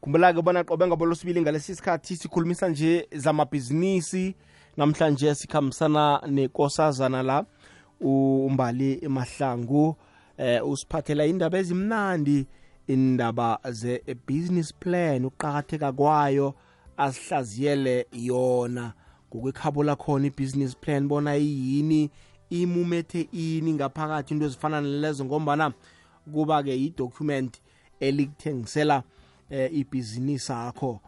khumbula-ke bona qobe ngabolosibili ngalesi sikhathi sikhulumisa nje zamabhizinisi. Namhlanje sikhambisana nekosazana la umbali mahlangu eh usiphathela indaba ezimnandi indaba ze-business plan ukuqakatheka kwayo asihlaziyele yona. Ngokwekhabo lakhona i-business plan bona iyini imumethe ini ngaphakathi into ezifana nalezo ngombana kuba-ke yi-document elikuthengisela eh, ibhizinisi akho.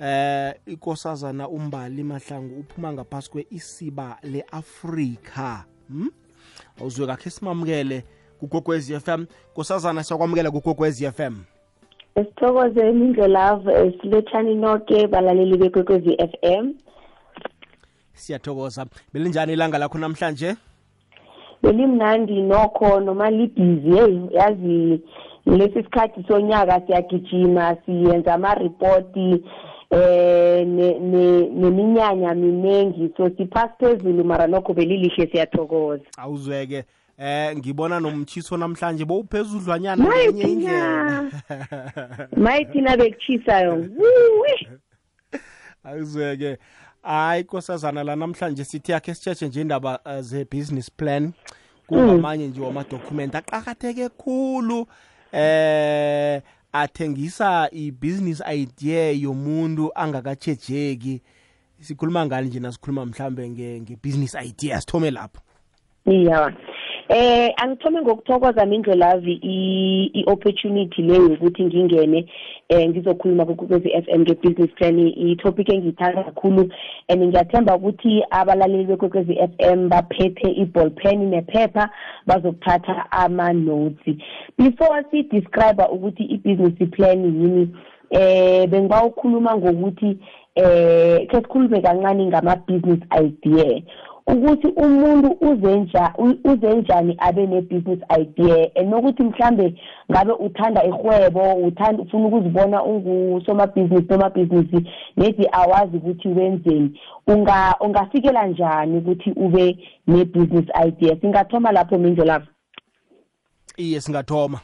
Eh ikosazana umbali mahlangu uphuma ngaphasi kwe-isiba le-afrika. Hmm? awuzwe kakhe simamukele kugogwezi FM kosazana siyakwamukela kugogwezi FM Sithokozeni indlelavo silethani noke balaleli bekwekwezi FM siyathokoza. Belinjani ilanga lakho namhlanje? Belimnandi nokho noma libhizi hey yazi lesi sikhathi sonyaka siyagijima siyenza ama-repoti eh neminyanya minengi. So siphasi phezulu mara nokho belilihle siyathokoza. Awuzweke. Eh ngibona nomchiso namhlanje bowuphezudlwanyana ngenye indlela. Mayithina bekuchisayo wuwi! Awuzweke. Hayi kosazana la namhlanje sithi yakhe sitshetshe nje indaba uh, ze-business plan. Kungamanye nje wamadokhumenti aqakatheke khulu. Eh athengisa i-business idea yomuntu angakatshejeki sikhuluma ngani nje nasikhuluma mhlambe nge-business idea. Sithome lapho. Iya. Eh angithome ngokuthokoza mindlelavi i-opportunity leyo ukuthi ngingene eh ngizokhuluma kukwezi FM nge-business plan. I-topic engiyithanda kakhulu and ngiyathemba ukuthi abalaleli bekwekwezi FM baphethe i-ball pen nephepha bazokuthatha ama-notes. Before si-describe ukuthi i-business plan yini eh bengibawukhuluma ngokuthi eh ke sikhulume kancane ngama-business idea. Ukuthi umuntu uzenja uzenjani abe ne-business idea nokuthi mhlambe ngabe uthanda ihwebo uthanda ufuna ukuzibona ungusomabhizinisi nomabhizinisi maybe awazi ukuthi wenzeni. Unga ungafikela njani ukuthi ube ne-business idea? Singathoma lapho mindlo lapho iye singathoma.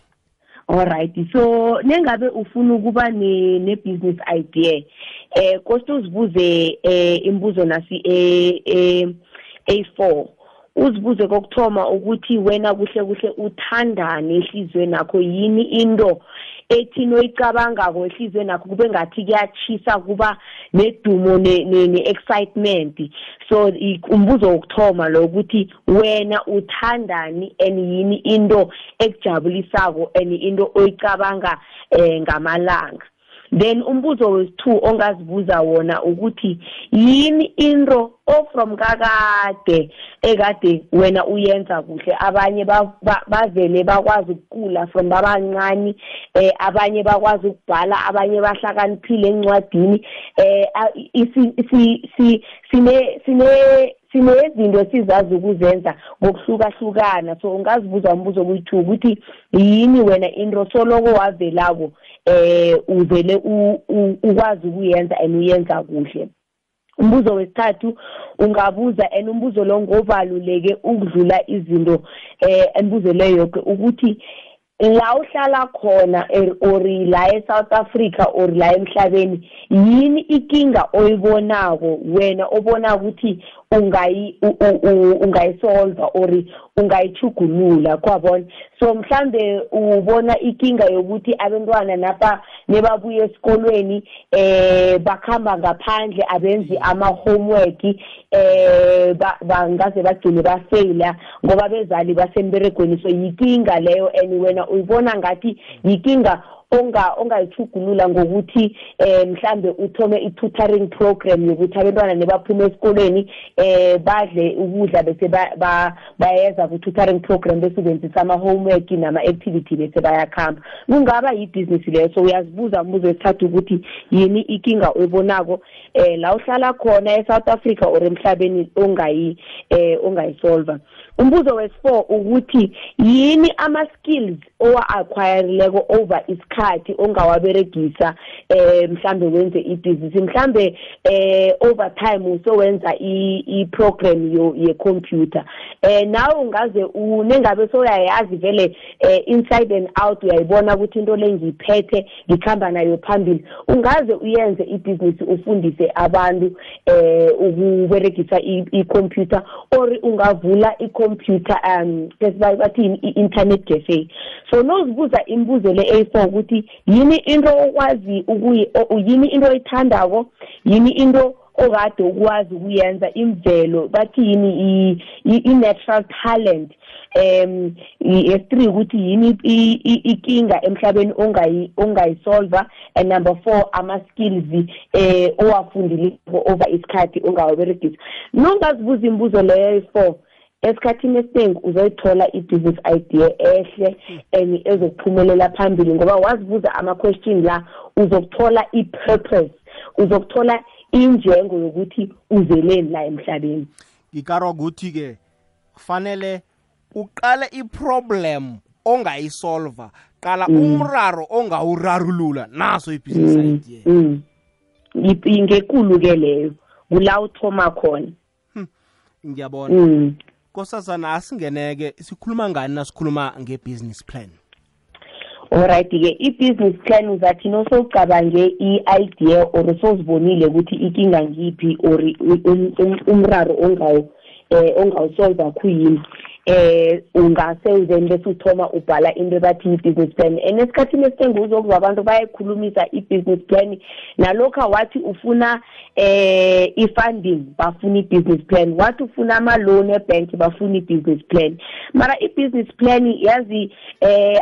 Alright so nengabe ufuna ukuba ne-business idea eh koste uzibuze eh imbuzo nasi eh eh A4 uzibuze kokuthoma ukuthi wena kuhle kuhle uthandani ehlizweni nakho yini into ethi noyicabangako ehlizweni nakho kube ngathi kuyachisa kuba nedumo ne-excitement. So umbuzo wokuthoma lo ukuthi wena uthandani and yini into ekujabulisako and into oyicabanga um ngamalanga? Then umbuzo wesi-two ongazibuza wona ukuthi yini into ofrom kakade ekade wena uyenza kuhle? Abanye bavele bakwazi ukucula from babancane eh abanye bakwazi ukubhala abanye bahlakaniphile encwadini eh sine sine sinezinto sizazi ukuzenza ngokuhlukahlukana. So ungazibuza umbuzo kuyithi ukuthi yini wena into soloko wavelako eh uvele ukwazi ukuyenza and uyenza kuhle. Umbuzo wesithathu ungabuza and umbuzo lo ngobaluleke ukudlula izinto eh embuzo leyo yonke ukuthi la uhlala khona or la eSouth Africa or la emhlabeni yini ikinga oyibonako? Wena obona ukuthi ungayi ungayisolva or ungayichugulula kwabona? So mhlambe ubona ikinga yokuthi abantwana napha nebabuya esikolweni eh bakhamba ngaphandle abenzi ama homework eh bangaze bagcine bafaila ngoba bezali basemberegweni. So yikinga leyo and wena uyibona ngathi yikinga onga ongayichugulula ngokuthi eh mhlambe uthome i-tutoring program yokuthi abantwana nebaphuma esikoleni eh badle ukudla bese bayeza ku-tutoring program besebenzisa ama-homework nama-activity bese bayakhamba. Kungaba yibhizinisi leyo so uyazibuza umbuzo wesithathu ukuthi yini ikinga oyibonako eh la uhlala khona e-south africa or emhlabeni ongayi eh ongayisolva umbuzo wesi-4 ukuthi yini ama-skills owa-acquirileko over isikhathi ongawaberegisa eh mhlambe wenze ibhizinisi mhlambe eh over time sowenza i-program ye-computer. Eh nawe ungaze nengabe soyayazi vele eh inside and out uyayibona ukuthi into le ngiyiphethe ngikhamba nayo phambili. Ungaze uyenze ibhizinisi ufundise abantu eh ukuberegisa i-computer or ungavula i-computer um bathi i-internet cafe. So nozibuza imibuzo le A4 ukuthi yini into okwazi ukuyi yini into oyithandako? Yini into okade ukwazi ukuyenza imvelo? Bathi yini i-natural talent? Um yes3 ukuthi yini ikinga emhlabeni ongayisolva and number 4 ama-skills eh owafundileko over isikhathi ongawaberegisa. Nongazibuza imibuzo leyo 4 esikhathini esiningi uzoyithola i-business idea ehle and ezokuphumelela phambili ngoba wazibuza ama-question la uzokuthola i-purpose uzokuthola injengo yokuthi uzeleni la emhlabeni ngikarwa ukuthi-ke kufanele uqale i-problem ongayisolva qala mm. umraro ongawurarulula naso i-business mm. idea mm. ngekulu-ke leyo kula uthoma khona hm. ngiyabona mm. kosazana asingeneke sikhuluma ngani nasikhuluma nge-business plan alright-ke i-business plan uzathi nosowucabange i-idea or sozibonile ukuthi ikinga ngiphi or umraro ongawo eh ongawusolva khuyini eh ungase then bese uthoma ubhala into ebathi i-business plan. And esikhathini esiningi uzokuzwa abantu bayayikhulumisa i-business plan. Nalokhu wathi ufuna eh i-funding bafuna i-business plan. Wathi ufuna ama-loan ebank bafuna i-business plan. Mara i-business plan yazi eh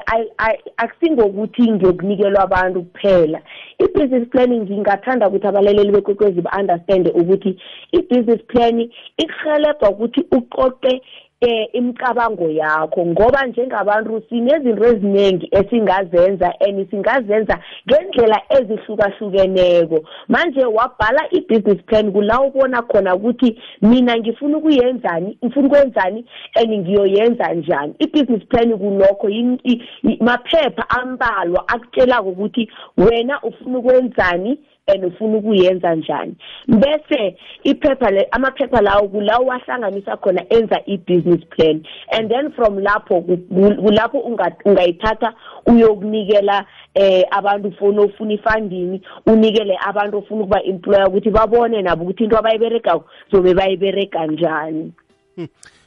akusingokuthi ngiyokunikelwa abantu kuphela. I-business planning ngingathanda ukuthi abalaleli bekwekwezi ba-understande ukuthi i-business plan ikuhelebha ukuthi uqoqe eh imicabango yakho ngoba njengabantu sinezinto eziningi esingazenza and singazenza ngendlela ezihlukahlukeneko. Manje wabhala i-business plan kula ubona khona ukuthi mina ngifuna ukuyenzani ngifuna ukwenzani and ngiyoyenza njani. I-business plan kulokho maphepha ambalwa akutshelako ukuthi wena ufuna ukwenzani and ufuna ukuyenza njani. Bese iphepha le amaphepha lawo kulawo wahlanganisa khona enza i-business plan. And then from lapho kulapho ungayithatha uyokunikela eh abantu ufuna ufuna ifunding unikele abantu ofuna ukuba employer ukuthi babone nabo ukuthi into abayiberegako zobe bayiberega njani.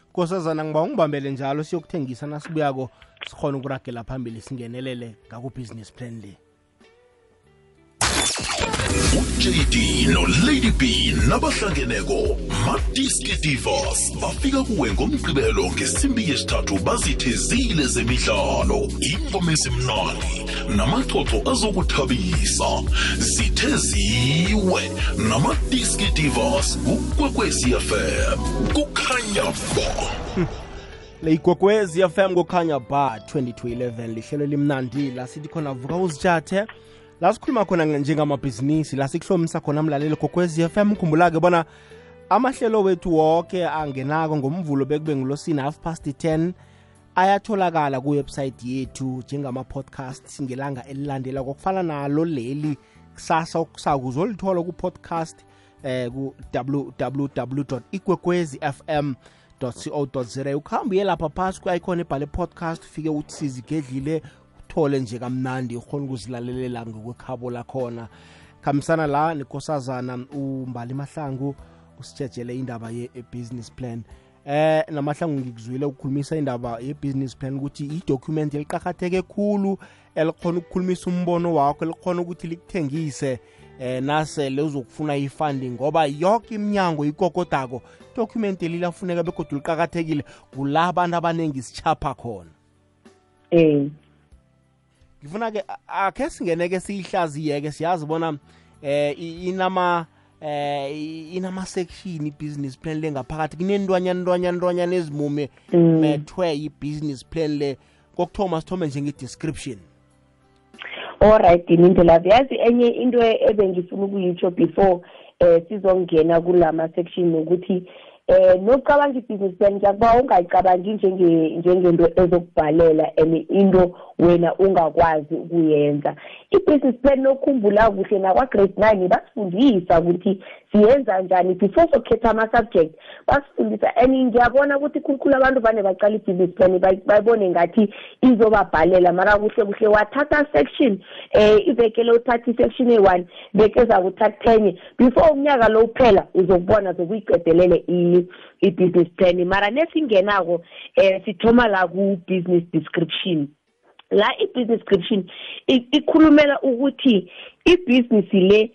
Nkosazana ngiba ungibambele njalo siyokuthengisa nasibuyako sikhona ukuragela phambili singenelele ngakubhizinisi plan le. uJD noLady B nabahlangeneko Madiski Divas bafika kuwe ngomgqibelo ngesimbi yesithathu bazithezile zemidlalo. Ingoma ezimnani namaxoxo azokuthabisa. Zitheziwe namadiski divas kukwekwezi fm kukhanya ba. Le igogwezi fm kukhanya ba 2011 lihlelo limnandi la sithi khona vuka uzitshathe la sikhuluma khona njengamabhizinisi la sikuhlomisa khona mlaleli gokwezi FM khumbula-ke bona amahlelo wethu wonke angenako ngomvulo bekube ngulosini half past 10 ayatholakala kuwebsayithi yethu njengama-podcast ngelanga elilandela kokufana nalo leli kusasa okusako uzolithola ku-podcast eh ku-www ikwekwezi fm co za ukuhambe uye lapha phasi ku-icon ebhale podcast ufike uthi sizigedlile uthole nje kamnandi ukhona ukuzilalelela ngokwekhabo lakhona. Khambisana la nekosazana umbali mahlangu usitshejele indaba ye-business plan. Eh namahlangu ngikuzwile ukukhulumisa indaba ye-business plan ukuthi i-document eliqakatheke khulu elikhona ukukhulumisa umbono wakho elikhona ukuthi likuthengise. Eh nasele uzokufuna ifunding ngoba yonke iminyango ikokodako document elilafuneka begodwa liqakathekile kula abantu abaningi sichapha khona. Eh ngifuna ke akhe singeneke siyihlaziye-ke siyazi bona eh inama eh inama section i-business plan le ngaphakathi kunentwanyana ntwanyana ntwanyana ezimume methwe i-business plan le. Kokuthoma sithome njenge-description alright nindlela yazi enye into ebengifuna ukuyitsho before eh sizongena kulama section ukuthi eh nokucabanga i-business plan ngiyakuba ungayicabangi njenge- njengento ezokubhalela and into wena ungakwazi ukuyenza i-business plan nokukhumbula kuhle nakwa-grade nine basifundisa ukuthi siyenza njani before sokhetha ama-subject. Basifundisa and ngiyabona ukuthi khulukhulu abantu vane baqala i-business plan bay- bayibone ngathi izobabhalela. Mara kuhle kuhle wathatha section eh ivekele uthatha i-section eyi-one veke zakuthatha enye before umnyaka lo uphela uzokubona zokuyiqedelele i-business plan. Mara nesingenako eh sithoma la ku-business description la i-business description ikhulumela ukuthi ibhizinisi le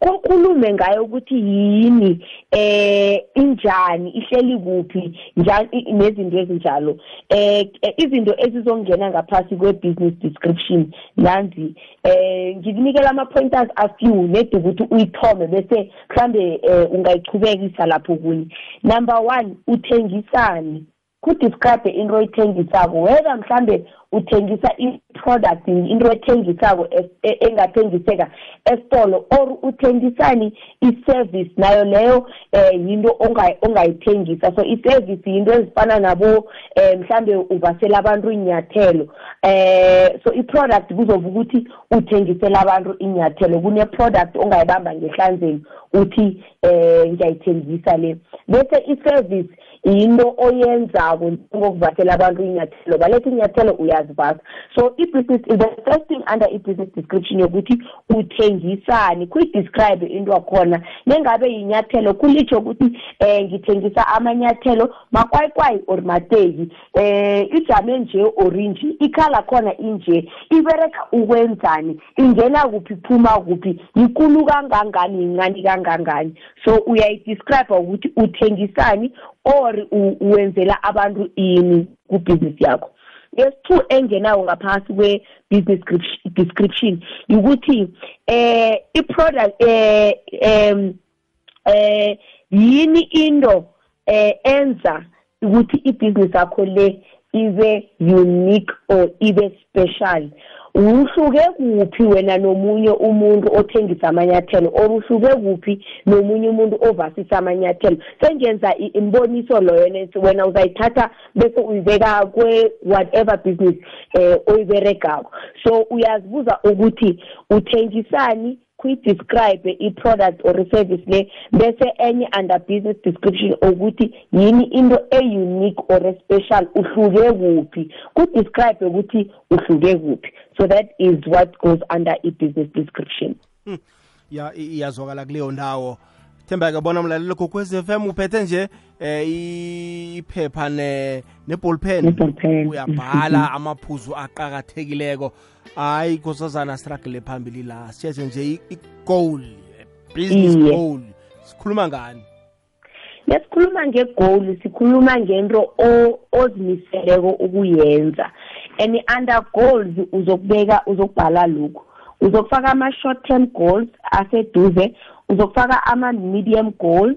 kokhulume ngayo ukuthi yini eh injani ihleli kuphi njani nezinto ezinjalo. Eh izinto ezizongena ngaphasi kwe-business description. Nanzi eh ngikunikela ama-pointers afew nedi ukuthi uyithome bese mhlambe eh ungayichubekisa lapho kunye. Number one uthengisani. Kudescribe into oyithengisako whether mhlambe uthengisa i-product into ethengisako es- e- engathengiseka esitolo or uthengisani i-service nayo leyo um yinto onga- ongayithengisa. So i-service yinto ezifana nabo um mhlambe uvasela abantu inyathelo um so i-product kuzoba ukuthi uthengisela abantu inyathelo kune-product ongayibamba ngehlanzeni uthi um ngiyayithengisa le. Bese i-service yinto oyenzako ngokuvasela abantu inyathelo. Baletha inyathelo uyazivasa so i-business the first thing under i-business description yokuthi uthengisani. Kuyidescribe into wakhona nengabe yinyathelo kulitsho ukuthi um ngithengisa amanyathelo makwayikwayi or mateki. Um ijame nje orinji ikhala khona inje. Ibereka ukwenzani? Ingena kuphi iphuma kuphi? Yikulu kangangani yincane kangangani? So uyayidescribe ukuthi uthengisani or wenzela abantu ini kubhizinisi yakho. Yesi-two engenawo ngaphasi kwe-business description- description ukuthi eh i-product eh em eh yini into eh enza ukuthi ibhizinisi yakho le ibe unique or ibe special? Uhluke kuphi wena nomunye umuntu othengisa amanyathelo or uhluke kuphi nomunye umuntu ovasisa amanyathelo? Sengenza imboniso loyo wena uzayithatha bese uyibeka kwe-whatever business um oyiberegako. So uyazibuza ukuthi uthengisani kuyidescribe i-product or i-service le bese enye under business description ukuthi yini into e-unique or e-special uhluke kuphi. Kudescribe ukuthi uhluke kuphi. So that is what goes under i-business description. Ya i- iyazwakala kuleyo ndawo. Themba ke bona mlalelo kokwez FM uphethe nje eh iphepha ne neballpen Ne-ballpen. uyabhala amaphuzu aqhakathekileko hayi nkosazana struggle phambili la. Sithethe nje i-goal business goal. Sikhuluma ngani? Lesikhuluma ngegoal sikhuluma ngento ozimiseleko ukuyenza. And under goals uzokubeka uzokubhala lokhu. Uzokufaka ama-short term goals aseduze uzokufaka ama-medium goals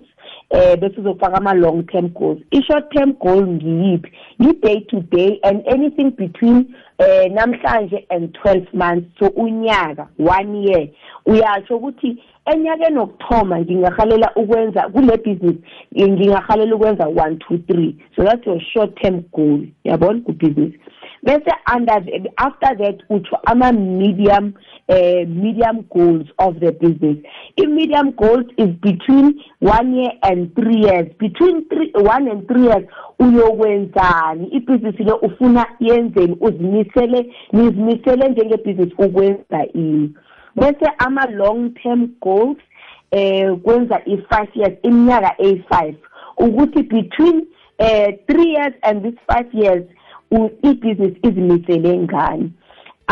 eh bese uzofaka ama-long term goals. I-short term goal ngiyiphi? Yi-day to day and anything between eh namhlanje and 12 months. So unyaka one year. Uyatsho ukuthi enyakeni wokuthoma ngingahalela ukwenza kule business ngingahalela ukwenza one two three. So that's your short term goal. Yabona? Ku-business. Bese under after that utsho ama-medium uh, medium goals of the business. I-medium goals is between one year and three years. Between three, one and three years uyokwenzani? Ibhizinisi le ufuna yenzeni? Uzimisele nizimisele njengebhizinisi ukwenza ini? Bese ama-long term goals eh kwenza i-five years iminyaka eyi-five. Ukuthi between eh three years and this five years ibhizinisi izimisele ngani.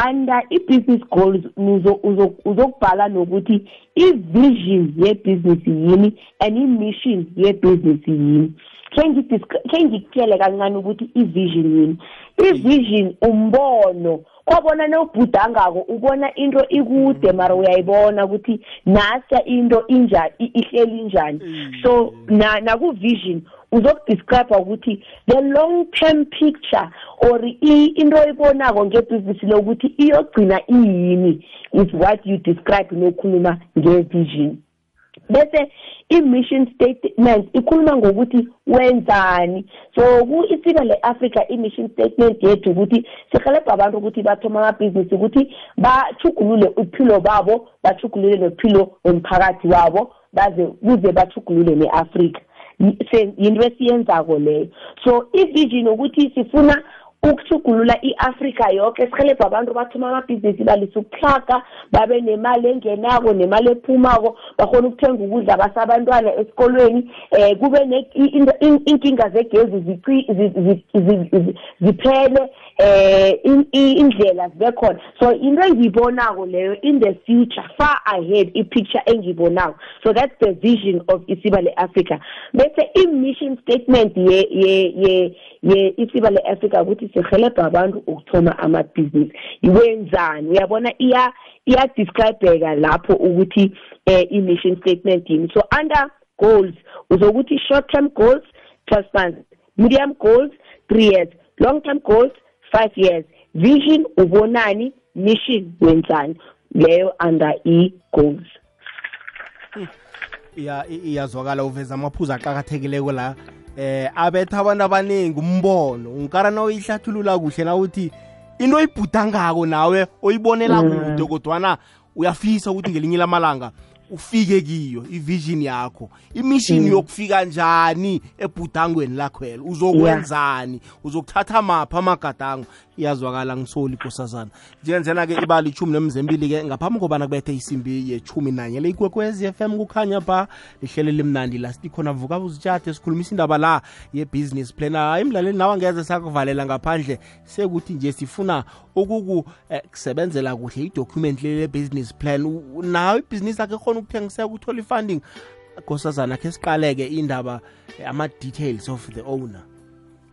Under i-business goals uzo- uzo- uzokubhala nokuthi i-vision yebhizinisi yini and i-mission yebhizinisi yini. Khe ngidisc- khe ngikutshele kancane ukuthi i-vision yini? I-vision umbono. Kwabona newubhudangako ubona into ikude mara uyayibona ukuthi nasa into injani i- ihleli njani. So na naku-vision uzokudescribe ukuthi the long term picture or i- into oyibonako ngebhizinisi lokuthi iyogcina iyini is what you describe nokhuluma nge-vision. Bese i-mission statement ikhuluma ngokuthi wenzani. So ku-isiba le-africa i-mission statement yethu ukuthi sihelebha abantu ukuthi bathoma amabhizinisi ukuthi bachugulule uphilo babo bachugulule nophilo womphakathi wabo baze kuze bachugulule ne-afrika. Yinto esiyenzako leyo. So i-vision ukuthi sifuna ukuthugulula i-afrika yonke sihelebha abantu bathoma amabhizinisi balisa ukuhlaga babe nemali engenako nemali ephumako bakhona ukuthenga ukudla basabantwana esikolweni. Um kube inkinga zegezi ziphele. Um indlela zibe khona so into engiyibonako leyo in the future far ahead i-picture engiyibonako. So that's the vision of isiba le-africa bese i-mission statement ye-isiba le-africa ukuthi sihelebha abantu ukuthoma amabhizinisi wenzani uyabona iya iyadescribeka lapho ukuthi eh, i-mission statement yini. So under goals uzokuthi short term goals 12 months. Medium goals 3 years. Long term goals 5 years. Vision ubonani mission wenzani. Leyo under i-goals ya iyazwakala uveza amaphuzu aqakathekileko la. Eh abetha abantu abaningi umbono. Unkarana oyihlathulula kuhle na uthi into oyibhudangako nawe oyibonela Mm. kude kodwana uyafisa ukuthi ngelinye lamalanga ufike kiyo ivision yakho. Imission Mm. yokufika njani ebhudangweni lakhwelo uzokwenzani uzokuthatha maphi amagadango iyazwakala ngisoli nkosazana njengenzena-ke ibali ichumi nemzembili-ke ngaphambi kobana kubethe isimbi yechumi nanye le ikwekwezi FM kukhanya ba lihlelo limnandi la sithi khona vuka uzitshathe sikhulumisa indaba la ye-business plan. Hayi mlaleli nawe angeze sakuvalela ngaphandle sekuthi nje sifuna ukukusebenzela kuhle idocument leli le-business plan. U- nawe ibhizinisi akhe khona ukuthengiseka ukuthola i-funding. Nkosazana khe siqaleke indaba eh, ama-details of the owner.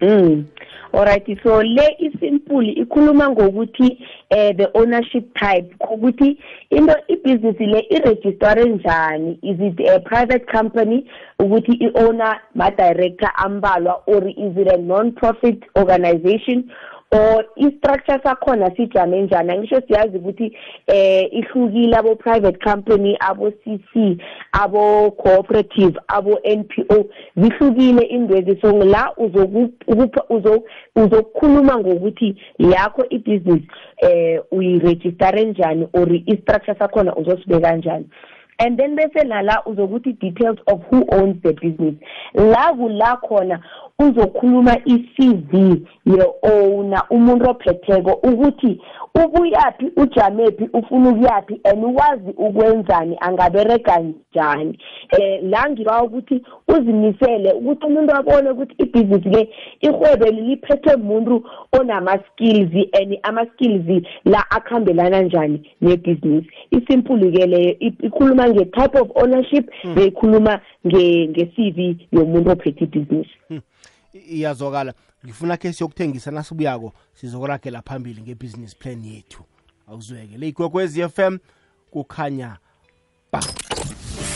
Mm. Alright so le isimple ikhuluma ngokuthi eh the ownership type ukuthi into ibusiness le iregister njani? Is it a private company? Ukuthi iowner ma director ambalwa or is it a non-profit organization? Or i-structure sakhona sijame njani? Angisho siyazi ukuthi eh ihlukile abo private company abo CC abo cooperative abo NPO zihlukile indwezi so la uzoku uzo uzokukhuluma ngokuthi yakho ibusiness eh uyiregister njani or i-structure sakhona uzosibeka kanjani and then bese nala uzokuthi details of who owns the business. La kula khona uzokhuluma i-CV ye-owner umuntu ophetheko ukuthi ubuyaphi ujamephi ufuna ukuyaphi and wazi ukwenzani angaberega njani. Eh la ngiba ukuthi uzimisele ukuthi umuntu abone ukuthi ibhizinisi le ihwebe liphethwe umuntu onama-skills and ama-skills la akhambelana njani nebhizinisi isimple ke leyo i- ikhuluma nge-type of ownership beyikhuluma nge-CV yomuntu ophethe ibhizinisi I- iyazwakala. Ngifuna khe siyokuthengisa nasibuyako sizokuragela phambili ngebusiness plan yethu. Awuzweke. Le ikwekwezi FM kukhanya ba.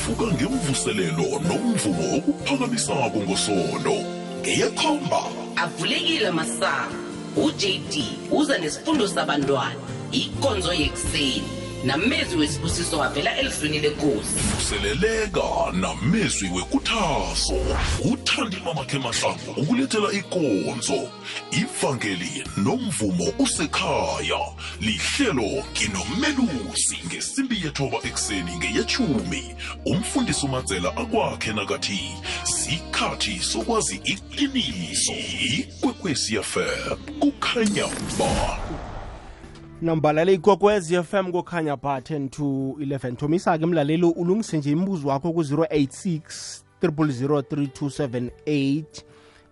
Vuka ngemvuselelo nomvumo okuphakamisako ngosondo ngeyekhomba. Avulekile masango ujd uza nesifundo sabantwana. Ikonzo yekuseni. Namezwi wesibusiso wavela elizwini lenkosi. Vuseleleka namezwi wekuthaso uthandi mamakhe mahlangu ukulethela ikonzo. Ivangeli nomvumo usekhaya. Lihlelo nginomelusi ngesimbi yethoba ekuseni ngeyechumi umfundisi umadzela akwakhe nakathi sikhathi sokwazi iqiniso. Ikwekwecfm kukhanya ba. Nambalale ikwekwezi FM kukhanya ba 10 to 11 thomisa-ke mlaleli ulungise nje imibuzo wakho ku-086 3003278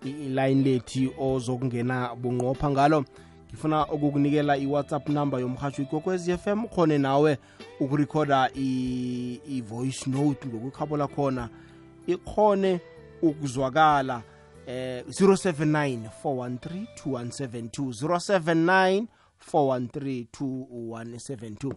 iline lethi ozokungena bunqopha ngalo. Ngifuna ukukunikela i-whatsapp number yomhatsho ikwekwezi FM khone nawe ukurekhoda i-voice note ngokukhabola khona. Ikhone ukuzwakala eh 079 413 2172 079 413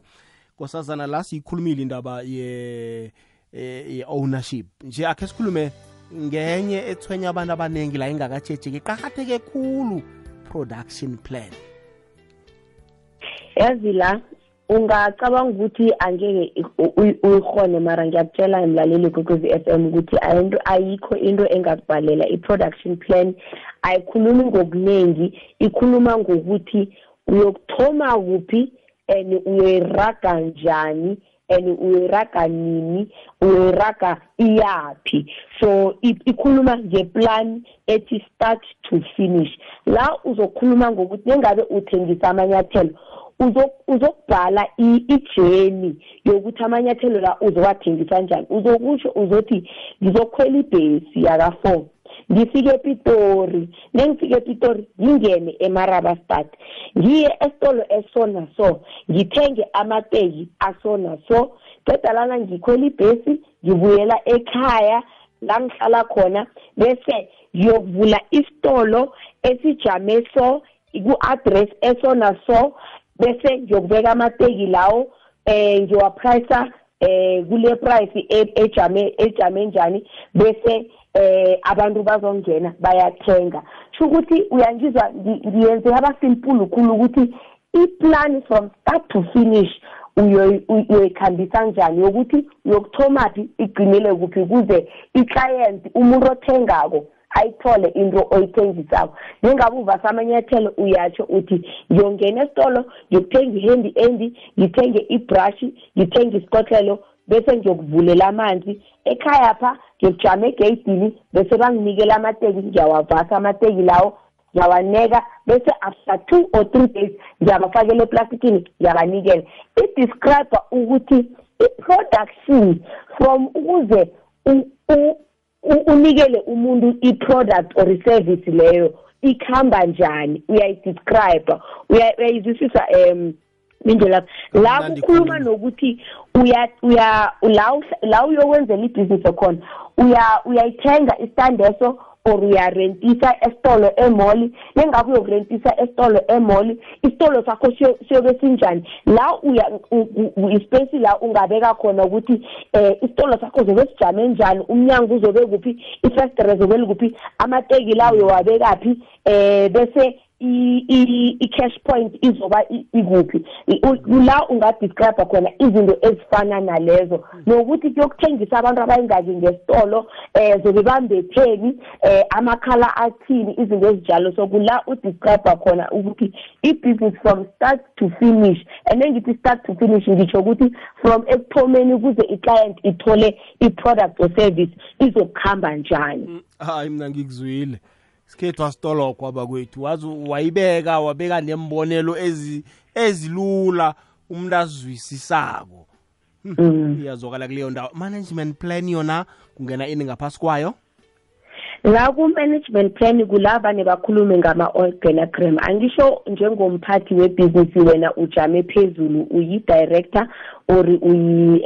kosazana la siyikhulumile indaba ye eh, ye-ownership. Nje akhe sikhulume ngenye ethwenya abantu abaningi la ingakatshetsheki iqakatheke khulu production plan. Yazi la ungacabanga ukuthi angeke uyihone mara ngiyakutshela mlaleli kokwezi f m ukuthi ayinto ayikho into engakubhalela i-production plan. Ayikhulumi ngokuningi ikhuluma ngokuthi uyokuthoma kuphi and uyoyiraga njani and uyoyiraga nini uyoyiraga iyaphi. So ikhuluma ngeplan ethi start to finish. La uzokhuluma ngokuthi nengabe uthengisa amanyathelo uzokubhala ijeni yokuthi amanyathelo la uzowathengisa njani. Uzokusho uzothi ngizokhwela ibhesi yaka-four. Ngifike epitori nengifike epitori ngingene emarabastad ngiye esitolo eso naso ngithenge amateki aso naso qeda lana ngikhwela ibhesi ngibuyela ekhaya la ngihlala khona bese ngiyokuvula isitolo esijame so ku-address eso naso bese ngiyokubeka amateki lawo eh ngiwaprice eh kule price e-, ejame ejame njani bese eh abantu bazongena bayathenga. Sho ukuthi uyangizwa ngiyenze yaba simple khulu ukuthi iplan from start to finish uyoyikhambisa njani yokuthi uyokuthomaphi igcinile kuphi kuze i-client umuntu othengako ayithole into oyithengisako. Njengabe uvasa amanyathelo uyatsho uthi ngiyongena esitolo ngiyokuthenga i-handy endi ngithenge ibrush ngithenge isikotlelo bese ngiyokuvulela amanzi. Ekhaya pha ngiyokujama egeyidini bese banginikela amateki ngiyawavasa amateki lawo ngiyawaneka bese after two or three days ngiyabafakela eplastikini ngiyabanikela i-describe ukuthi i-production from ukuze unikele umuntu i-product or i-service leyo ikhamba njani uyayidescribe uyayizwisisa um indlela la. Kukhuluma nokuthi uya uya la la uyokwenzela ibhizinisi khona uya uyayithenga istandeso or uyarentisa esitolo emall nengabe uyokurentisa esitolo emall isitolo sakho siyobe sinjani. La uya ispace la ungabeka khona ukuthi eh isitolo sakho zobe sijame njani umnyango uzobe kuphi ifestere zobe likuphi amateki la uyowabeka phi eh bese i-cash point izoba ikuphi? La ungadescribe khona izinto ezifana nalezo. Nokuthi kuyokuthengisa abantu abayingaki ngesitolo um zobe bambetheni um amakhala athini izinto ezinjalo. So kula udescribe khona ukuthi i-business from start to finish and engithi start to finish ngitsho ukuthi from ekuthomeni ukuze i-client ithole i-product or service izokuhamba njani. Hayi mina ngikuzwile. Sikhethu asitolokho abakwethu. Wazi wayibeka wabeka nembonelo ezilula umuntu azwisisako. Hmm, mm. iyazwakala kuleyo ndawo. Management plan yona kungena ini ngaphasi kwayo? La ku-management plan kulaba nebakhulume ngama-organogram angisho njengomphathi webhizinisi wena ujame phezulu uyi-director or uyi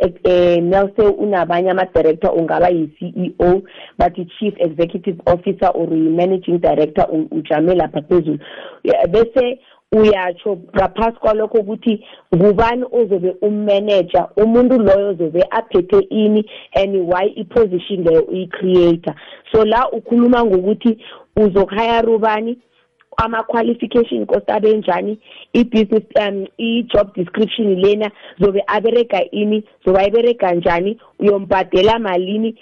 nelse unabanye ama-director ungaba yi-ceo bathi chief executive officer or uyi-managing director ujame lapha phezulu. Bese uyatsho ngaphasi kwalokho ukuthi ngubani ozobe ummanager umuntu loyo ozobe aphethe ini and why iposition leyo uyi-creator so la ukhuluma ngokuthi uzokuhayara ubani ama-qualification cost abenjani i-business um i-job description lena zobe aberega ini zobe ayiberega njani uyombhadela malini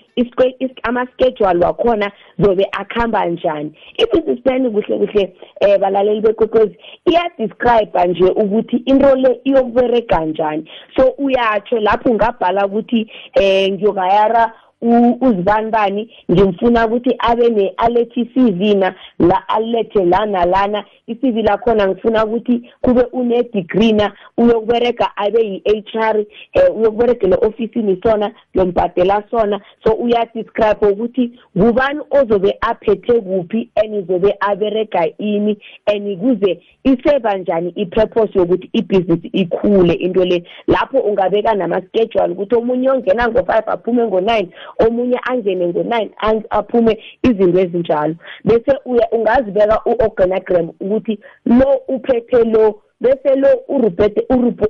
ama-schedule wakhona zobe akuhamba njani. I-business plan kuhle kuhle um balaleli bekokwezi iyadescribe nje ukuthi into le iyokuberega njani. So uyatsho lapho ungabhala ukuthi um ngiyokayara uzibanibani ngimfuna ukuthi abe ne-alethe i-cv na la alethe lana lana. I-cv lakhona ngifuna ukuthi kube une-degree na uyokubereka abe yi-h r um uyokuberegela ofisini sona lombhadela sona. So uyadescribe ukuthi ngubani ozobe aphethe kuphi and izobe aberega ini and kuze iseva njani i-purpose yokuthi ibhizinisi ikhule. Into le lapho ungabeka nama-schedule ukuthi omunye ongena ngo-five aphume ngo-nine omunye angene ngo-nine aphume izinto ezinjalo. Bese ungazibeka u-organogram ukuthi lo uphethe lo bese lo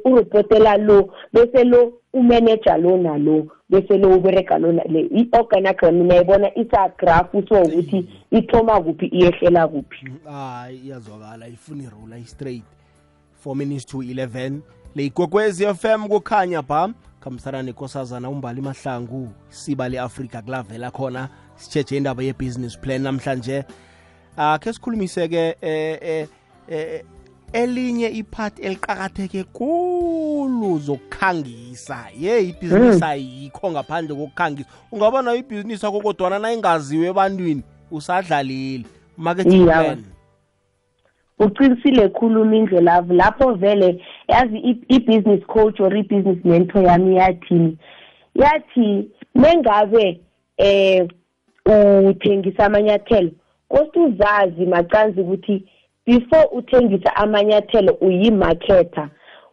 uripotela lo bese lo umanager lo nalo bese lo ubereka lo le i-organogram nayibona isagrafu so ukuthi ithoma kuphi iyehlela kuphi. Hayi iyazwakala ifuna irula i-straight. Four minutes to 11 le igogwezi FM kukhanya ba khambisana nekosazana umbali mahlangu siba le-afrika kulavela khona sitshetshe indaba ye-business plan namhlanje. Akhe sikhulumise-ke eh, eh, eh, elinye iphathi eliqakatheke kulu zokukhangisa. Ye ibhizinisi ayikho ngaphandle kokukhangisa. Ungaba nayo ibhizinisi akho kodwana nayingaziwe ebantwini usadlalile. Marketing Iyawa. plan uqinisile khuluma indlelavu lapho vele yazi i-business coach or i-business mentor yami yathini yathi mengabe eh uthengisa amanyathelo kosi uzazi macanzi ukuthi before uthengisa amanyathelo uyimarketer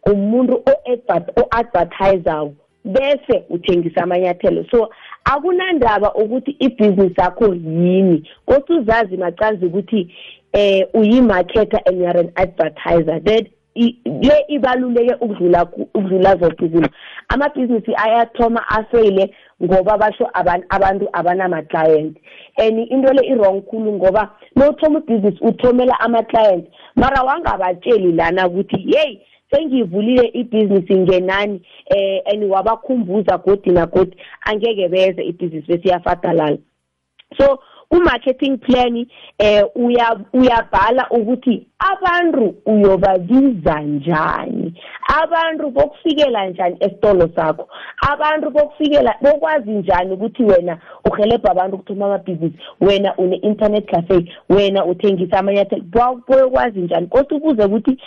umuntu o-advert- o-advertisayo bese uthengisa amanyathelo. So akunandaba ukuthi ibhizinisi yakho yini kosi uzazi macanzi ukuthi eh uyimarketer and you're an advertiser. That i- le ibaluleke ukudlula ku- ukudlula zonke izinto amabhizinisi ayathoma afeyile ngoba basho aban- abantu abanama-client. And into le i-wrong khulu ngoba mawuthoma ibhizinisi uthomela ama-client mara wangabatsheli lana ukuthi yeyi sengivulile ibhizinisi ngenani eh and wabakhumbuza godi nagodi angeke beze ibhizinisi besiyafadalala so ku-marketing plan eh uya uyabhala ukuthi abantu uyobabiza njani? Abantu bokufikela njani esitolo sakho? Abantu bokufikela bokwazi njani ukuthi wena uhelebha abantu ukuthoma amabhizinisi wena une-internet cafe wena uthengisa amanyathelo? Bo- boyokwazi njani? Kodwa ubuze ukuthi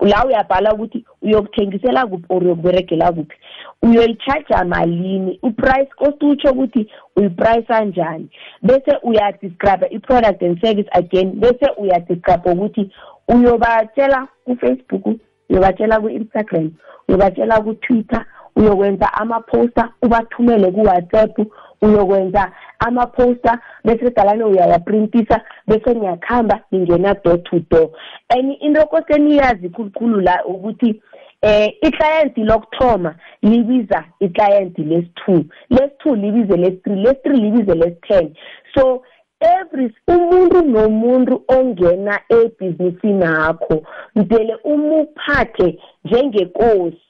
la uyabhala ukuthi uyokuthengisela kuphi or uyokuberegela kuphi? Uyoyi-charger malini? Uprice kosti utsho ukuthi uyiprayisa njani? Bese uyadescribe i-product and service again bese uyadescribe ukuthi uyobatshela ku-facebook uyobatshela ku-instagram uyobatshela ku-twitter uyokwenza ama-poster ubathumele ku-whatsapp uyokwenza ama-poster bese dalane uyawaprintisa bese niyakuhamba ningena door to door. And into kose niyazi khulukhulu la ukuthi eh iclient lokuthoma libiza iclient lesi-2 lesi-2 libize lesi-3 lesi-3 libize lesi-10 so every umuntu nomuntu ongena ebhizinisini akho mdele umuphathe njengekosi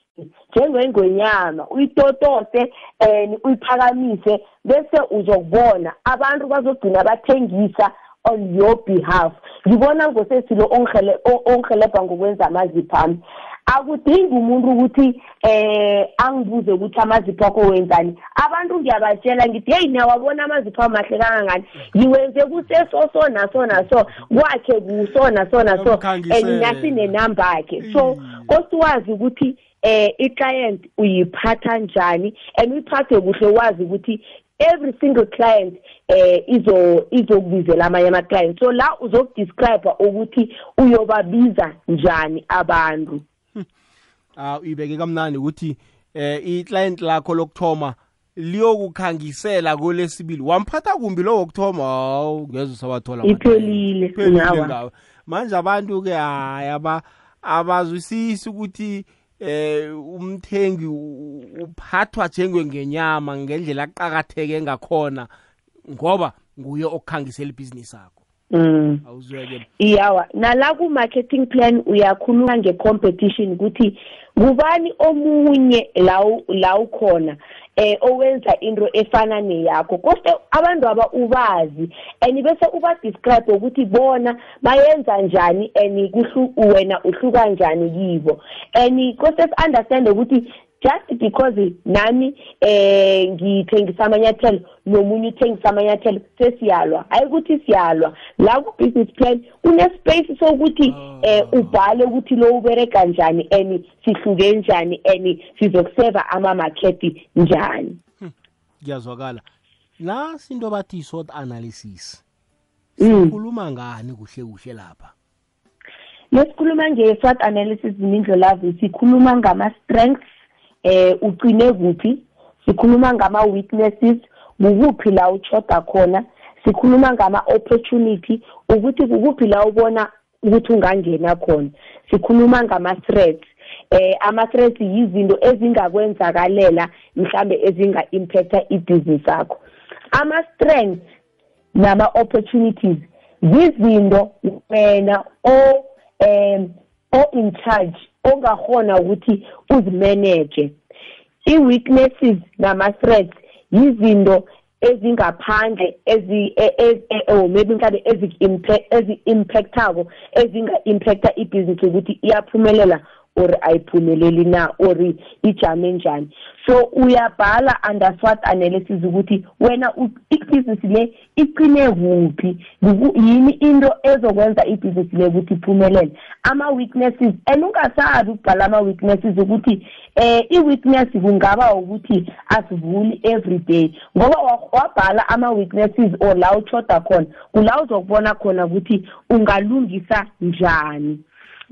njengengwenyama uyitotose and uyiphakamise bese uzokubona abantu bazogcina bathengisa on your behalf. Ngibona ngosesilo ongihelebha ngokwenza amazipho ami. Akudingi umuntu ukuthi eh angibuze ukuthi amazipho akho wenzani. Abantu ngiyabatshela ngithi heyi niyawabona amazipho amahle kangangani? Ngiwenze kuseso so naso naso kwakhe kuso naso naso Bamkhangisele. and nasi nenamba yakhe so Mm. kosiwazi ukuthi eh i-client uyiphatha njani and uyiphathe kuhle wazi ukuthi every single client eh izo izokubizela amanye ama-client so la uzokudescribe ukuthi uyobabiza njani abantu. Ah uyibeke kamnandi ukuthi eh i-client lakho lokuthoma liyokukhangisela kolesibili. Wamphatha kumbi lo wokuthoma? Hawu ngeze usabathola Iphelile, Iphelile ngawa. ngawe manje abantu ke hayi aba abazwisisi ukuthi eh umthengi u- uphathwa njengengenyama ngendlela aqhakatheke ngakhona ngoba nguye okukhangisela ibhizinisi yakho. Mm. awuzweke. Iyawa nala ku-marketing plan uyakhuluma nge-competition ukuthi ngubani omunye la la ukhona eh owenza into efana neyakho? Kose abantu aba ubazi and bese uba-describe ukuthi bona bayenza njani and kuhlu- wena uhluka njani kibo? And kose si-understande ukuthi just because nami eh ngithengisa amanyathelo nomunye uthengisa amanyathelo sesiyalwa. Hayi ukuthi siyalwa. La ku-business plan kune-space sokuthi eh ubhale ukuthi lo ubereka njani and sihluke njani and sizokuseva ama-market njani. Kuyazwakala. Nasi into bathi i-sort analysis Mm. sikhuluma ngani kuhle kuhle lapha? Lesikhuluma nge-SWOT analysis mindlolavu sikhuluma ngama-strengths eh ucine kuphi? Sikhuluma ngama-weaknesses kukuphi la uchoda khona? Sikhuluma ngama-opportunity ukuthi kukuphi la ubona ukuthi ungangena khona. Sikhuluma ngama-threats. Eh ama-threats yizinto ezingakwenzakalela mhlambe ezinga-impacta ibhizinisi yakho ama-strengths nama-opportunities zizinto wena o um o in charge ongahona ukuthi uzimanage. I-weaknesses nama-threats yizinto ezingaphandle ezi e- e- e- or maybe mhlawumbe ezi-impactako ezinga-impacta ibhizinisi ukuthi iyaphumelela or ayiphumeleli na or ijame njani. So uyabhala under SWOT analysis ukuthi wena ibhizinisi le iqine kuphi yini into ezokwenza ibhizinisi le ukuthi iphumelele. Ama-weaknesses and ungasabi ukubhala ama-weaknesses ukuthi eh i-weakness kungaba ukuthi asivuli every day ngoba wabhala ama-weaknesses or la uchoda khona kula uzokubona khona ukuthi ungalungisa njani.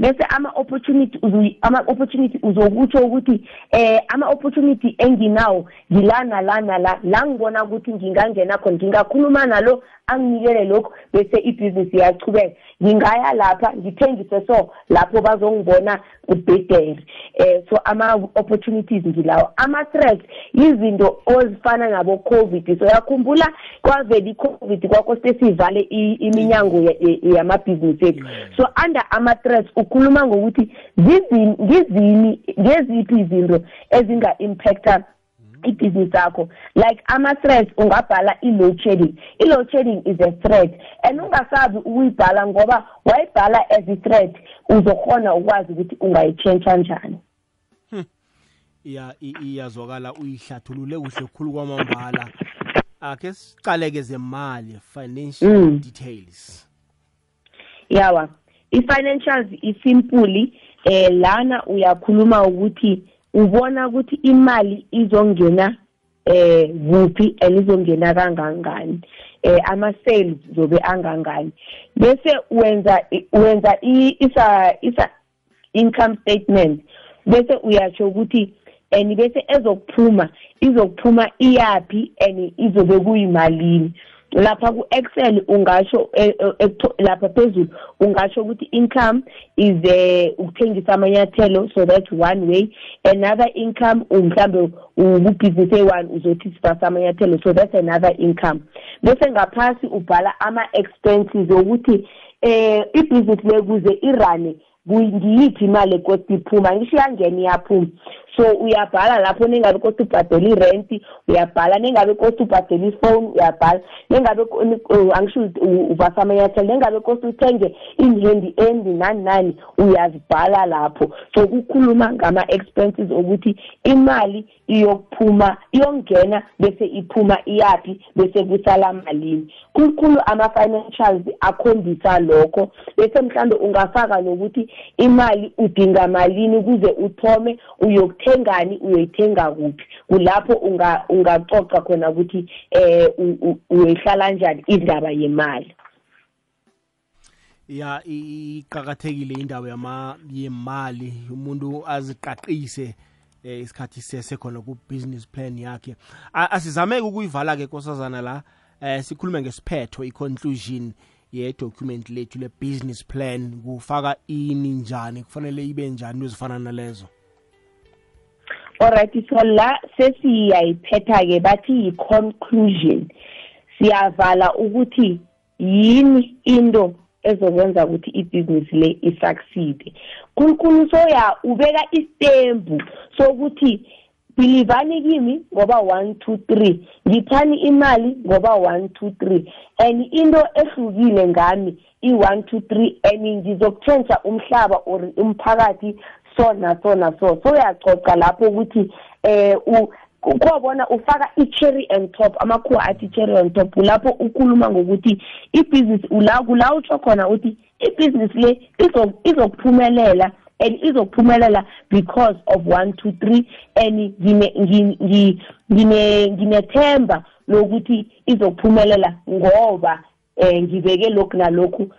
Bese ama-opportunity ama-opportunity uzokutsho ukuthi eh ama-opportunity enginawo ngila nala nala la ngibona ukuthi ngingangena khona ngingakhuluma nalo anginikele lokhu bese ibhizinisi iyachubeka ngingaya lapha ngithengise so lapho bazongibona ubhedere eh so ama-opportunities ngilawo. Ama-threats yizinto ozifana nabo-covid. So yakhumbula kwavela i-covid kwakose sivale iminyango yamabhizinisi ethu. So under ama-threats ukhuluma ngokuthi ngizini ngeziphi izinto ezinga-impacta ibhizinisi yakho like ama-threat ungabhala i-load shedding i-load shedding is a threat and ungasabi ukuyibhala ngoba wayibhala as i-threat uzokhona ukwazi ukuthi ungayitshentsha njani. Iya iyazwakala uyihlathulule kuhle khulu kwamambala. Akhe sicaleke zemali financial mm. details. Yawa i-financials isimpuli eh lana uyakhuluma ukuthi ubona ukuthi imali izongena eh kuphi and izongena kangangani? Eh ama sales zobe angangani? Bese wenza wenza isa isa income statement. Bese uyasho ukuthi and bese ezokuphuma izokuphuma iyapi and izobe kuyimalini? Lapha ku-excel ungasho e, e, lapha phezulu ungasho ukuthi income is uh, ukuthengisa amanyathelo. So that's one way. Another income mhlambe ubhizinisi eyi-one uzothi sibasa amanyathelo. So that's another income. Bese ngaphasi ubhala ama-expenses ukuthi eh ibhizinisi lekuze irane ngiyiphi imali ekosti iphuma? Ngisho iyangena iyaphuma. So uyabhala lapho nengabe kosi ubhadela irenti uyabhala. Nengabe kosi ubhadela ifoni uyabhala. Nengabe angisho uvasa amanyathelo nengabe kosi uthenge inhendi endi nani nani uyazibhala lapho. So kukhuluma ngama-expenses ukuthi imali iyokuphuma iyongena bese iphuma iyaphi bese kusala malini. Kukhulu ama-financials akhombisa lokho. Bese mhlambe ungafaka nokuthi imali udinga malini ukuze uthome uyokuthengani uyoyithenga kuphi? Kulapho ungacoca khona ukuthi eh uyoyihlala njani indaba yemali. Ya iqakathekile indaba yama yemali. Umuntu aziqaqise eh isikhathi sesekhona ku business plan yakhe. Asizameke ukuyivala ke kosazana la? Eh sikhulume ngesiphetho i-conclusion. Ye-document lethu le-business plan kufaka ini njani? Kufanele ibe njani ezifana nalezo? Alright so la sesiyayiphetha-ke bathi yi-conclusion. Siyavala ukuthi yini into ezokwenza ukuthi ibhizinisi le isucceed. Khulukhulu soya ubeka istembu sokuthi bilivani kimi ngoba 1 2 3 ngithani imali ngoba 1 2 3 and into ehlukile ngami i1 2 3 and ngizokutshentsha umhlaba or umphakathi so na so na so. So uyacoca lapho ukuthi eh kwabona ufaka i-cherry and top amakhuwa athi cherry and top lapho ukhuluma ngokuthi ibhizinisi ula kula utsho khona ukuthi ibhizinisi le izokuphumelela and izokuphumelela because of 1 2 3 and ngine ngine nginethemba lokuthi izokuphumelela ngoba eh ngibeke lokhu nalokhu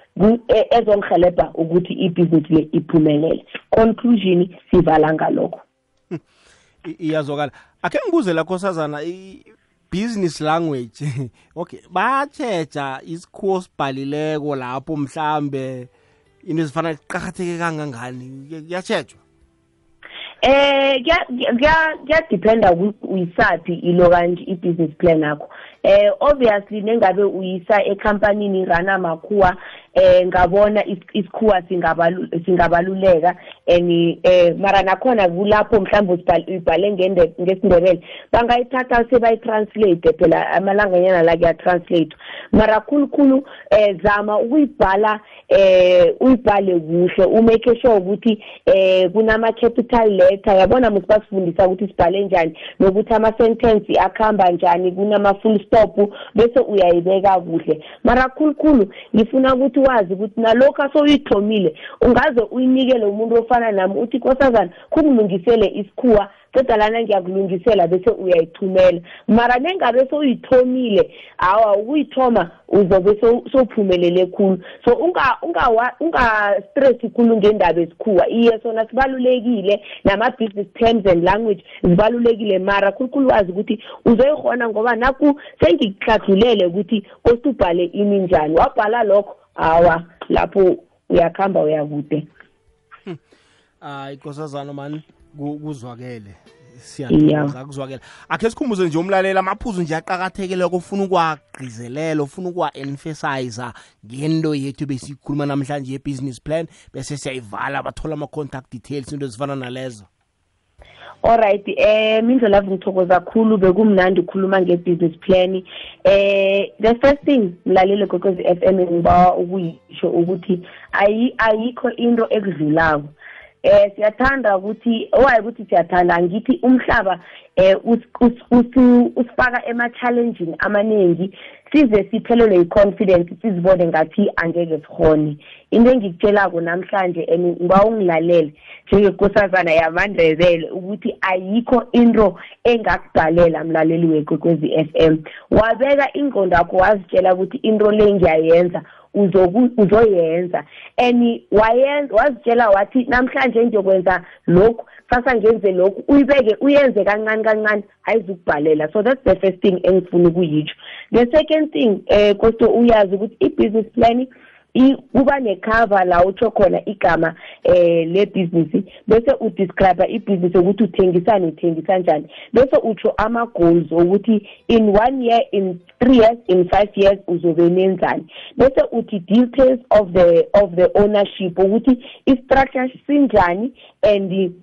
ezongihelebha ukuthi ibhizinisi le iphumelele. Conclusion sivala ngalokho. Iyazwakala. Ake ngibuze la khosazana business language. Okay bayatsheja isikhuwo sibhalileko lapho mhlambe into ezifana qakatheke kangangani? Kuyatshejwa eh kuyadependa uyisaphi ilo kanje i-business plan yakho. Eh obviously nengabe uyisa ekhampanini rana makhuwa eh ngabona is- isikhuwa singabalu- singabaluleka. And eh mara nakhona kulapho mhlawumbe usibhal- uyibhale ngende- ngesindebele. Bangayithatha sebayitranslate phela amalanganyana la kuyatranslate mara khulukhulu eh zama ukuyibhala eh uyibhale kuhle umake sure ukuthi eh kunama capital letter. Yabona musibasifundisa ukuthi sibhale njani nokuthi ama sentence akhamba njani kunama full stop bese uyayibeka kuhle. Mara khulukhulu ngifuna ukuthi wazi ukuthi nalokho asoyithomile ungaze uyinikele umuntu ofana nami uthi nkosazana kungilungisele isikhuwa ceda lana ngiyakulungisela bese uyayithumela. Mara nengabe sowuyithomile awa ukuyithoma uzobe sow- sowuphumelele khulu. So unga- ungawa- unga-stress khulu ngendaba esikhuwa iye sona sibalulekile nama-business terms and language zibalulekile mara khulukhulu wazi ukuthi uzoyikhona ngoba naku sengikuhladlulele ukuthi kosi ubhale ini njani? Wabhala lokho hawa lapho uyakuhamba uyakude hayi nkosazana mani ku- kuzwakele. Yeah. siyathokoza kuzwakele. Akhe sikhumbuze nje umlalela amaphuzu nje aqakathekile ofuna ukuwagqizelela ufuna ukuwa-emphasize ngento yethu besiyikhuluma namhlanje ye-business plan bese siyayivala bathola ama-contact details into ezifana nalezo. Alright eh mindlela ngithokoza kakhulu bekumnandi ukukhuluma nge-business plan. Eh the first thing mlaleli gokwezi FM ngiba ukuyisho ukuthi ayi ayikho into ekudlulako. Eh siyathanda ukuthi owaye ukuthi siyathanda ngithi umhlaba usi- usifaka ema-challenging amaningi size siphelelwe yi-confidence sizibone ngathi angeke sikhone into engikutshelako namhlanje and ngiba ungilalele njengekosazana yamandebele ukuthi ayikho into engakubhalela mlaleli wekwekwezi f m. Wabeka ingqondo yakho wazitshela ukuthi into le ngiyayenza uzoyenza. And wazitshela wathi namhlanje ngiyokwenza lokhu sasa ngenze lokhu uyibeke uyenze kancane kancane. Ayizukubhalela so that's the first thing engifuna ukuyitsho. The second thing eh kosto uyazi ukuthi i-business plan i- kuba necover la utsho khona igama eh le-business bese udescribe i-business ukuthi uthengisani uthengisa njani. Bese utsho ama-goals ukuthi in one year in three years in five years uzobe nenzani. Bese uthi details of the of the ownership ukuthi i-structure sinjani and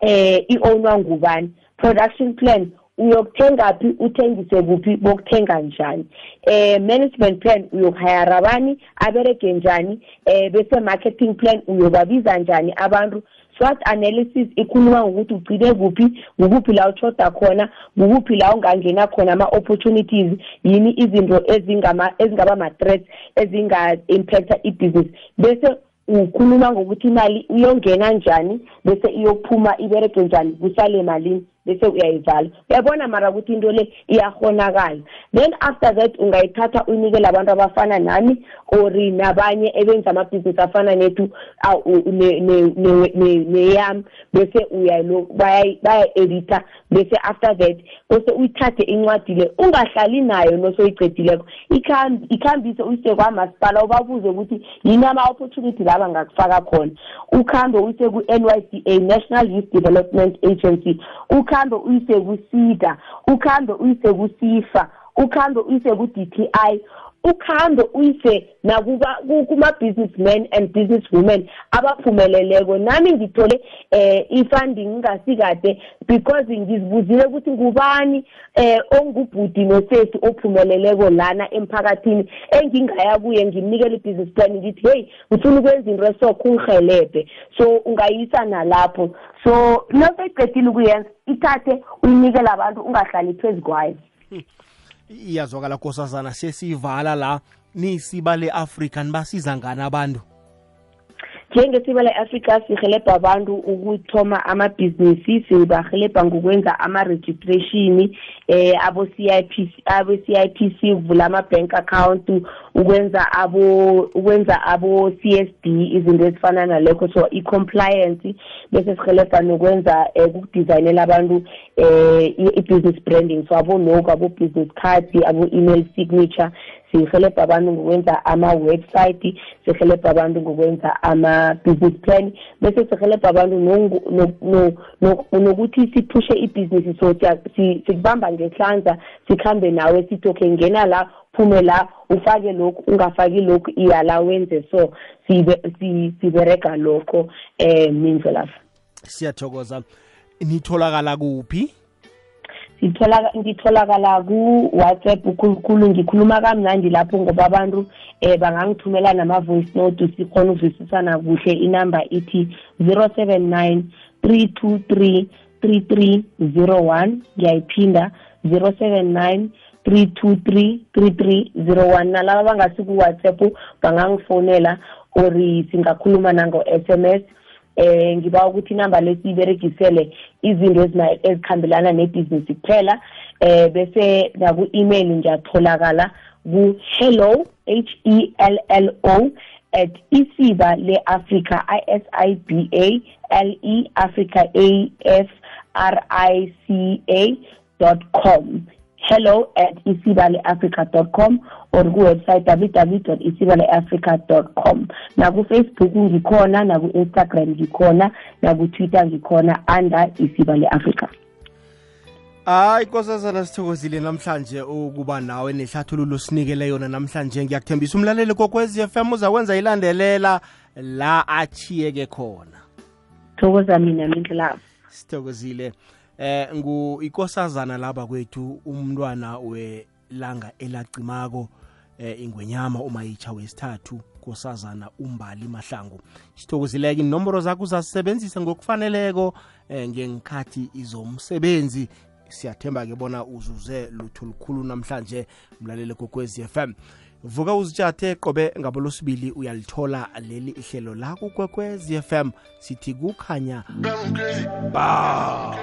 eh i-ownwa ngubani. Production plan uyokuthenga phi uthengise kuphi bokuthenga njani. Eh management plan uyokuhayara bani aberege njani eh bese marketing plan uyobabiza njani abantu. SWOT analysis ikhuluma ngokuthi ugcine kuphi ngukuphi la uchoda khona ngukuphi la ungangena khona ama-opportunities yini izinto ezingaba ama-threats ezinga-impacta ibhizinisi bese ukhuluma ngokuthi imali uyongena njani bese iyokuphuma iberege njani kusale malini bese uyayivala uyabona mara ukuthi into le iyahonakala then after that ungayithatha uyinikele abantu abafana nami or nabanye ebenza amabhizinisi afana nethu neyami bese uyalo baya-editha bese after that bese uyithathe incwadi le ungahlali nayo nosoyicedileko Ikhambi- ikhambise uyise kwamasipala ubabuze ukuthi yini ama-opportunity la bangakufaka khona? Ukhambe uyise ku-n y c a national youth development agency. Ukhambe uyise ku-sida ukhambe uyise ku-sifa ukhambe uyise ku-d t i ukhambe uyise nakuba ku- kuma-businessmen and businesswomen abaphumeleleko. Nami ngithole eh i-funding ngingasikade because ngizibuzile ukuthi ngubani eh ongubhudi nosesi ophumeleleko lana emphakathini engingaya kuye ngimnikele i-business plan ngithi hey ngifuna ukwenza into eso kungihelebhe so ungayisa nalapho. So naseyiqedile ukuyenza ithathe uyinikele abantu ungahlali phezu kwayo. Iyazwakala nkosazana sesiyivala la nisiba le-afrika nibasiza ngani abantu njengesiba le-afrika sihelebha abantu ukuthoma amabhizinisi sibahelebha ngokwenza ama-registration eh abo-c i p c ukuvula ama-bank account ukwenza abo ukwenza abo-c s d izinto ezifana nalekho so i-compliance bese sihelebha nokwenza um ukudizayinela abantu um i-business branding. So abo-logo abo-business cards abo-email signature sihelebha abantu ngokwenza ama-website sihelebha abantu ngokwenza ama-business plan bese sihelebha abantu nokuthi siphushe ibhizinisi so sikubamba ngehlanza sikhambe nawe sithi okay ngena la phume la ufake lokhu ungafaki lokhu iya la wenze so sibe- si- siberega lokho um mindlelafa siyathokoza. Nitholakala kuphi ngitholakala ku-whatsapp ukhulukhulu ngikhuluma kamnandi lapho ngoba abantu um bangangithumela nama-voice note sikhona ukuvisisana kuhle. Inamba ithi zero seven nine three two three three three zero one. Ngiyayiphinda zero seven nine three two three three three zero one. Nalaba bangasi ku-whatsapp bangangifonela or singakhuluma nango-s m s. eh ngiba ukuthi inamba lesiyiberegisele izinto ezina- ezikhambelana nebhizinisi kuphela. Eh bese naku-email ngiyatholakala ku-hello h e l l o at isiba le-africa i s i b a l e africa a f r i c a dot com hello at isibaleafrica.com com or kuwebsite www.isibaleafrica.com nakufacebook ngikhona naku-instagram ngikhona nakutwitter ngikhona under isibale africa hayi nkosazana sithokozile namhlanje ukuba nawe nehlathululo sinikele yona namhlanje. Ngiyakuthembisa umlaleli kokwezi m uzakwenza ilandelela la achiyeke khona. Thokoza mina mindlelabo sithokozile eh ngu ikosazana laba kwethu umntwana welanga elacimako eh ingwenyama umayitsha wesithathu kosazana umbali mahlangu. Sithokozileke inomboro zakho uzazisebenzisa ngokufaneleko eh ngenkhathi izomsebenzi siyathemba ke bona uzuze lutho lukhulu namhlanje mlaleli kokwezi FM vuka uzitshathe qobe ngabolosibili uyalithola leli ihlelo lakho kwekwezi FM sithi kukhanya ba.